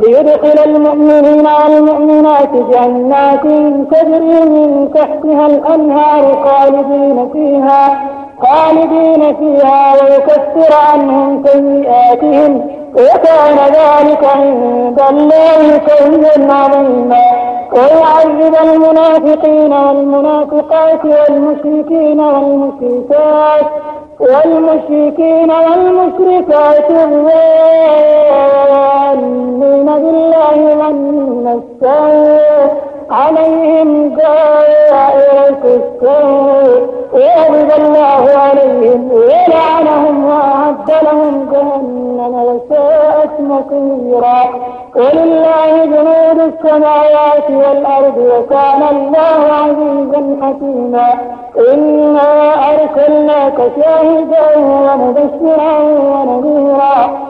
ليدخل المؤمنين والمؤمنات جنات تجري من تحتها الأنهار خالدين فيها خالدين فيها ويكفر عنهم سيئاتهم. وكان ذلك عند الله فوزا عظيما. ويعذب المنافقين والمنافقات والمشركين والمشركات والمشركين والمشركات عليهم دائرة السوء وغضب الله عليهم ولعنهم وأعد لهم جهنم وساءت مصيرا. ولله جنود السماوات والأرض وكان الله عزيزا حكيما. إنا أرسلناك شاهدا ومبشرا ونذيرا.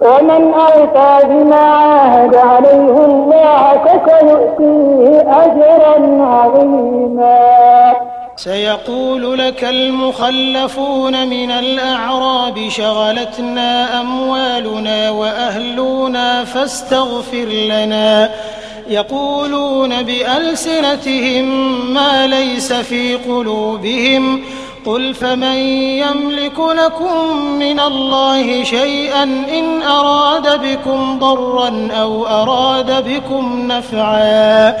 ومن أوفى بما عاهد عليه الله فسيؤتيه أجرا عظيما. سيقول لك المخلفون من الأعراب شغلتنا أموالنا وأهلنا فاستغفر لنا. يقولون بألسنتهم ما ليس في قلوبهم. قل فمن يملك لكم من الله شيئا إن أراد بكم ضرا أو أراد بكم نفعا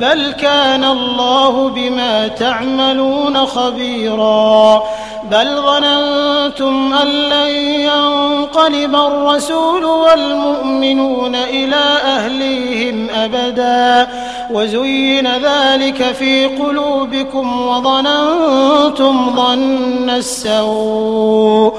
بل كان الله بما تعملون خبيرا. بل ظننتم أن لن ينقلب الرسول والمؤمنون إلى أهليهم أبدا. وزين ذلك في قلوبكم وظننتم ظن السوء.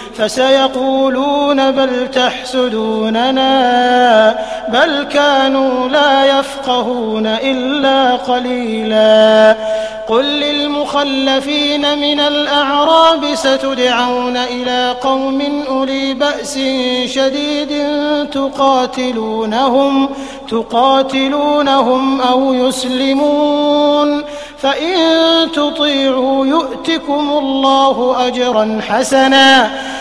فسيقولون بل تحسدوننا بل كانوا لا يفقهون إلا قليلا قل للمخلفين من الأعراب ستدعون إلى قوم أولي بأس شديد تقاتلونهم تقاتلونهم أو يسلمون فإن تطيعوا يؤتكم الله أجرا حسنا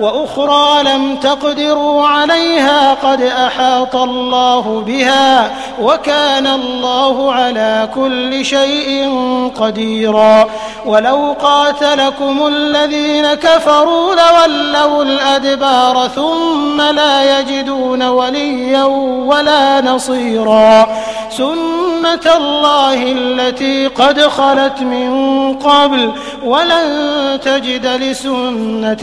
وأخرى لم تقدروا عليها قد أحاط الله بها وكان الله على كل شيء قديرا. ولو قاتلكم الذين كفروا لولوا الأدبار ثم لا يجدون وليا ولا نصيرا. سنة الله التي قد خلت من قبل ولن تجد لسنة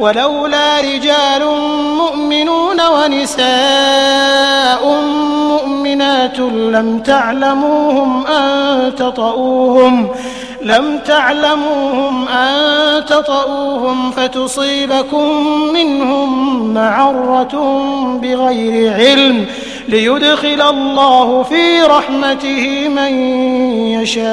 ولولا رجال مؤمنون ونساء مؤمنات لم تعلموهم أن تطؤوهم لم تعلموهم أن تطؤوهم فتصيبكم منهم معرة بغير علم. ليدخل الله في رحمته من يشاء.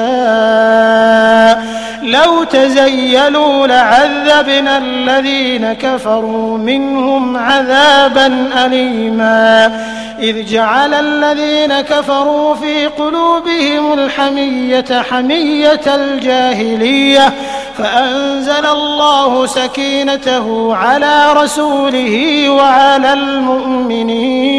لو تزيلوا لعذبنا الذين كفروا منهم عذابا أليما. إذ جعل الذين كفروا في قلوبهم الحمية حمية الجاهلية فأنزل الله سكينته على رسوله وعلى المؤمنين.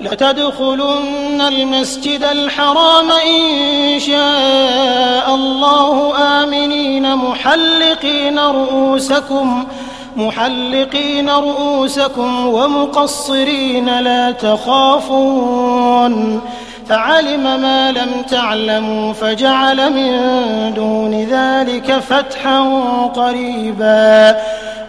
لتدخلن المسجد الحرام إن شاء الله آمنين محلقين رؤوسكم محلقين رؤوسكم ومقصرين لا تخافون. فعلم ما لم تعلموا فجعل من دون ذلك فتحا قريبا.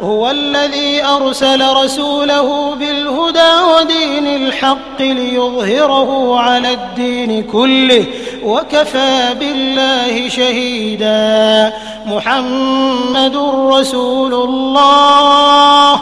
هو الذي أرسل رسوله بالهدى ودين الحق ليظهره على الدين كله وكفى بالله شهيدا. محمد رسول الله.